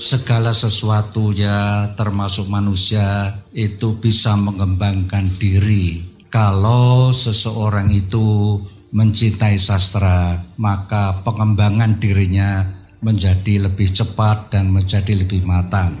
segala sesuatunya termasuk manusia itu bisa mengembangkan diri. Kalau seseorang itu mencintai sastra, maka pengembangan dirinya menjadi lebih cepat dan menjadi lebih matang.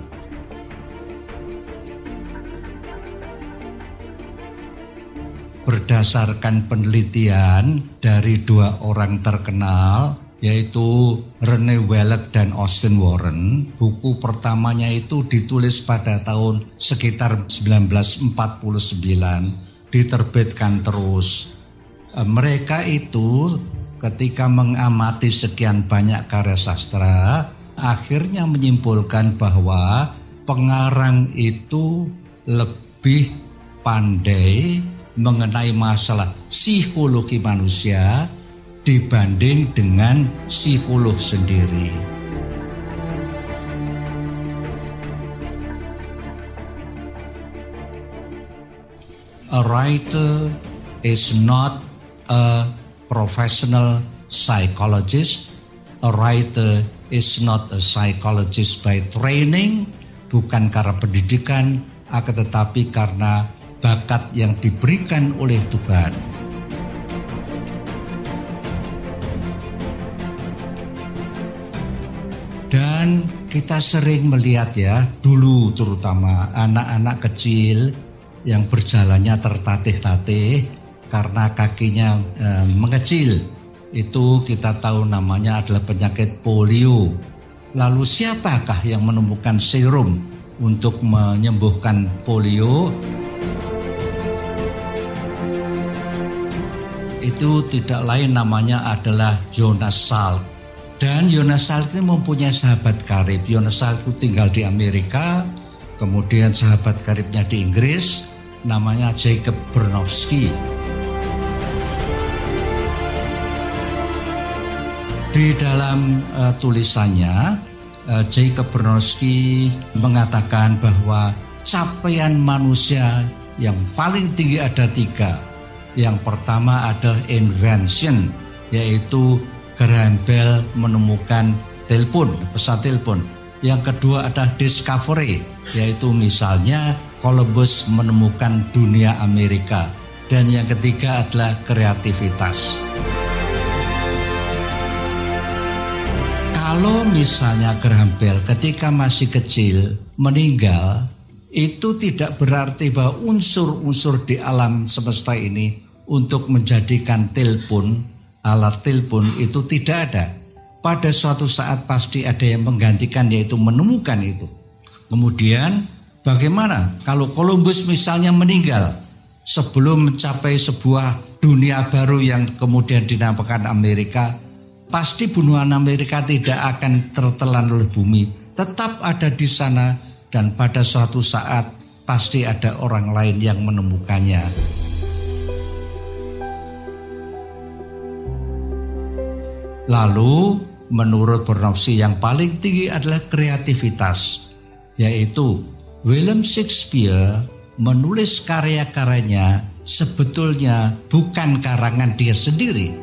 Berdasarkan penelitian dari dua orang terkenal, yaitu Rene Wellek dan Austin Warren. Buku pertamanya itu ditulis pada tahun sekitar 1949, diterbitkan terus. E, mereka itu ketika mengamati sekian banyak karya sastra, akhirnya menyimpulkan bahwa pengarang itu lebih pandai mengenai masalah psikologi manusia dibanding dengan psikolog sendiri. A writer is not a professional psychologist. A writer is not a psychologist by training, bukan karena pendidikan, akan tetapi karena bakat yang diberikan oleh Tuhan. Dan kita sering melihat ya, dulu terutama anak-anak kecil yang berjalannya tertatih-tatih karena kakinya e, mengecil. Itu kita tahu namanya adalah penyakit polio. Lalu siapakah yang menemukan serum untuk menyembuhkan polio? Itu tidak lain namanya adalah Jonas Salk dan Jonas Salk ini mempunyai sahabat karib. Jonas Salk itu tinggal di Amerika, kemudian sahabat karibnya di Inggris, namanya Jacob Bernowski. Di dalam uh, tulisannya, uh, Jacob Bernowski mengatakan bahwa capaian manusia yang paling tinggi ada tiga. Yang pertama adalah invention, yaitu Graham Bell menemukan telepon, pesawat telepon. Yang kedua ada discovery, yaitu misalnya Columbus menemukan dunia Amerika. Dan yang ketiga adalah kreativitas. Kalau misalnya Graham Bell ketika masih kecil meninggal, itu tidak berarti bahwa unsur-unsur di alam semesta ini untuk menjadikan telepon alat telepon itu tidak ada. Pada suatu saat pasti ada yang menggantikan yaitu menemukan itu. Kemudian bagaimana kalau Columbus misalnya meninggal sebelum mencapai sebuah dunia baru yang kemudian dinamakan Amerika, pasti bunuhan Amerika tidak akan tertelan oleh bumi, tetap ada di sana dan pada suatu saat pasti ada orang lain yang menemukannya. Lalu menurut Bernopsi yang paling tinggi adalah kreativitas, yaitu William Shakespeare menulis karya-karyanya sebetulnya bukan karangan dia sendiri.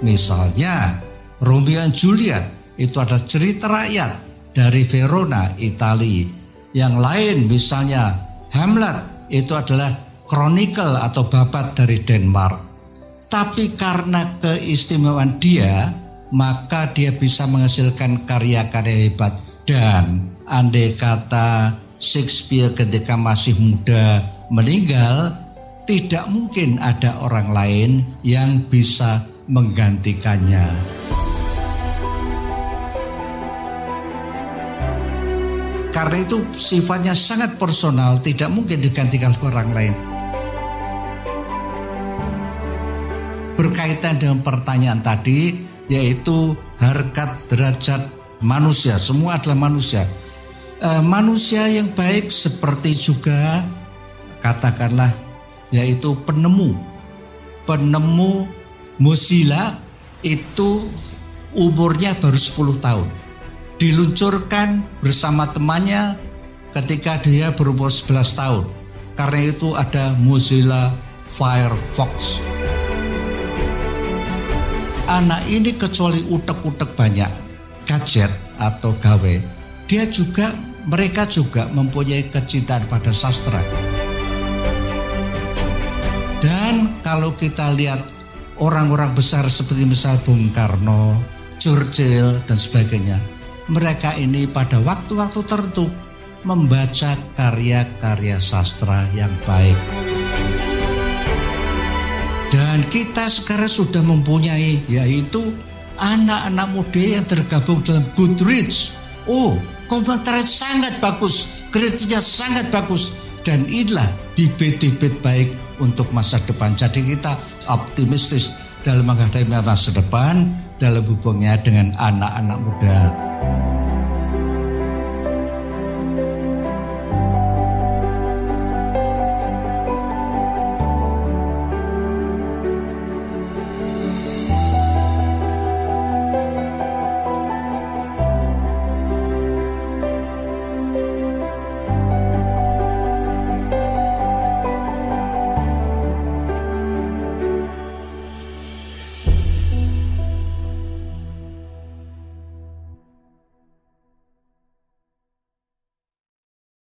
Misalnya Romeo and Juliet itu adalah cerita rakyat dari Verona, Italia. Yang lain misalnya Hamlet itu adalah chronicle atau babat dari Denmark. Tapi karena keistimewaan dia, maka dia bisa menghasilkan karya-karya hebat. Dan andai kata Shakespeare ketika masih muda meninggal, tidak mungkin ada orang lain yang bisa menggantikannya. Karena itu sifatnya sangat personal, tidak mungkin digantikan orang lain. Berkaitan dengan pertanyaan tadi yaitu harkat derajat manusia. Semua adalah manusia. E, manusia yang baik seperti juga katakanlah yaitu penemu. Penemu Mozilla itu umurnya baru 10 tahun. Diluncurkan bersama temannya ketika dia berumur 11 tahun. Karena itu ada Mozilla Firefox anak ini kecuali utek-utek banyak gadget atau gawe, dia juga mereka juga mempunyai kecintaan pada sastra. Dan kalau kita lihat orang-orang besar seperti misal Bung Karno, Churchill dan sebagainya, mereka ini pada waktu-waktu tertentu membaca karya-karya sastra yang baik. Dan kita sekarang sudah mempunyai yaitu anak-anak muda yang tergabung dalam Goodreads. Oh, komentarnya sangat bagus, kritiknya sangat bagus. Dan inilah bibit-bibit baik untuk masa depan. Jadi kita optimistis dalam menghadapi masa depan dalam hubungnya dengan anak-anak muda.